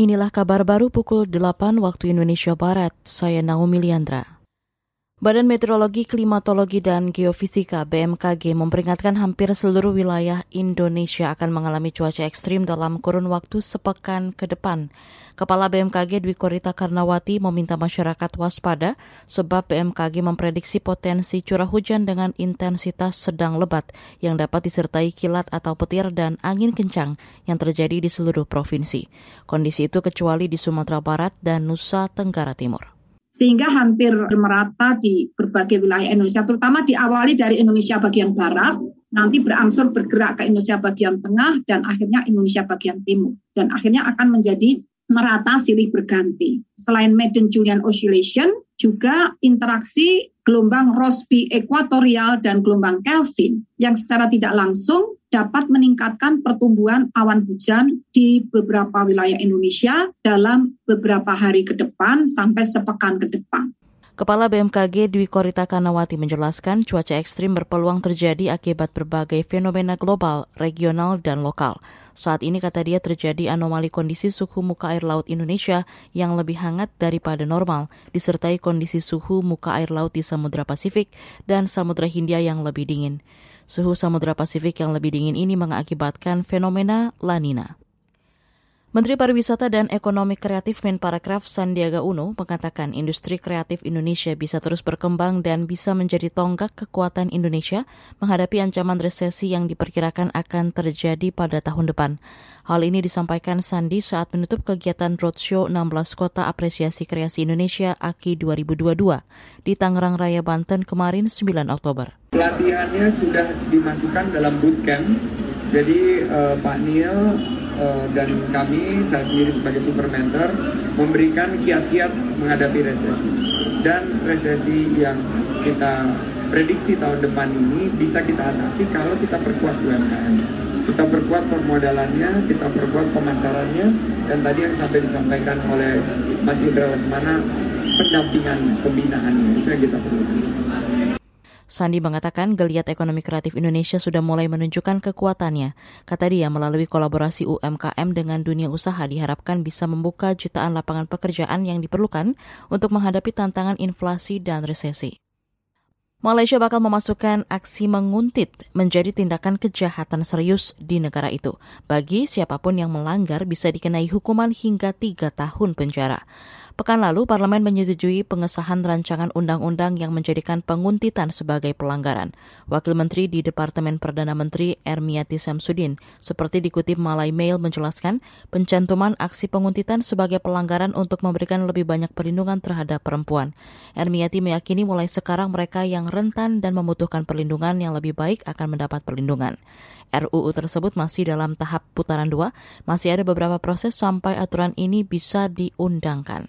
Inilah kabar baru pukul 8 waktu Indonesia Barat. Saya Naomi Liandra. Badan Meteorologi, Klimatologi, dan Geofisika BMKG memperingatkan hampir seluruh wilayah Indonesia akan mengalami cuaca ekstrim dalam kurun waktu sepekan ke depan. Kepala BMKG Dwi Korita Karnawati meminta masyarakat waspada sebab BMKG memprediksi potensi curah hujan dengan intensitas sedang lebat yang dapat disertai kilat atau petir dan angin kencang yang terjadi di seluruh provinsi. Kondisi itu kecuali di Sumatera Barat dan Nusa Tenggara Timur sehingga hampir merata di berbagai wilayah Indonesia, terutama diawali dari Indonesia bagian barat, nanti berangsur bergerak ke Indonesia bagian tengah, dan akhirnya Indonesia bagian timur. Dan akhirnya akan menjadi merata silih berganti. Selain Madden Julian Oscillation, juga interaksi gelombang Rossby ekuatorial dan gelombang Kelvin yang secara tidak langsung dapat meningkatkan pertumbuhan awan hujan di beberapa wilayah Indonesia dalam beberapa hari ke depan sampai sepekan ke depan. Kepala BMKG Dwi Korita Kanawati menjelaskan cuaca ekstrim berpeluang terjadi akibat berbagai fenomena global, regional, dan lokal. Saat ini kata dia terjadi anomali kondisi suhu muka air laut Indonesia yang lebih hangat daripada normal, disertai kondisi suhu muka air laut di Samudra Pasifik dan Samudra Hindia yang lebih dingin. Suhu Samudra Pasifik yang lebih dingin ini mengakibatkan fenomena La Nina. Menteri Pariwisata dan Ekonomi Kreatif Menparekraf Sandiaga Uno mengatakan industri kreatif Indonesia bisa terus berkembang dan bisa menjadi tonggak kekuatan Indonesia menghadapi ancaman resesi yang diperkirakan akan terjadi pada tahun depan. Hal ini disampaikan Sandi saat menutup kegiatan roadshow 16 Kota Apresiasi Kreasi Indonesia AKI 2022 di Tangerang Raya, Banten kemarin 9 Oktober. Pelatihannya sudah dimasukkan dalam bootcamp, jadi uh, Pak Neil uh, dan kami, saya sendiri sebagai super mentor, memberikan kiat-kiat menghadapi resesi. Dan resesi yang kita prediksi tahun depan ini bisa kita atasi kalau kita perkuat UMKM. Kita perkuat permodalannya, kita perkuat pemasarannya, dan tadi yang sampai disampaikan oleh Mas Indra Lesmana, pendampingan pembinaannya, itu yang kita perlu. Sandi mengatakan geliat ekonomi kreatif Indonesia sudah mulai menunjukkan kekuatannya. Kata dia, melalui kolaborasi UMKM dengan dunia usaha diharapkan bisa membuka jutaan lapangan pekerjaan yang diperlukan untuk menghadapi tantangan inflasi dan resesi. Malaysia bakal memasukkan aksi menguntit menjadi tindakan kejahatan serius di negara itu. Bagi siapa pun yang melanggar bisa dikenai hukuman hingga tiga tahun penjara. Pekan lalu, parlemen menyetujui pengesahan rancangan undang-undang yang menjadikan penguntitan sebagai pelanggaran. Wakil Menteri di Departemen Perdana Menteri Ermiati Samsudin, seperti dikutip Malay Mail menjelaskan, pencantuman aksi penguntitan sebagai pelanggaran untuk memberikan lebih banyak perlindungan terhadap perempuan. Ermiati meyakini mulai sekarang mereka yang rentan dan membutuhkan perlindungan yang lebih baik akan mendapat perlindungan. RUU tersebut masih dalam tahap putaran dua, masih ada beberapa proses sampai aturan ini bisa diundangkan.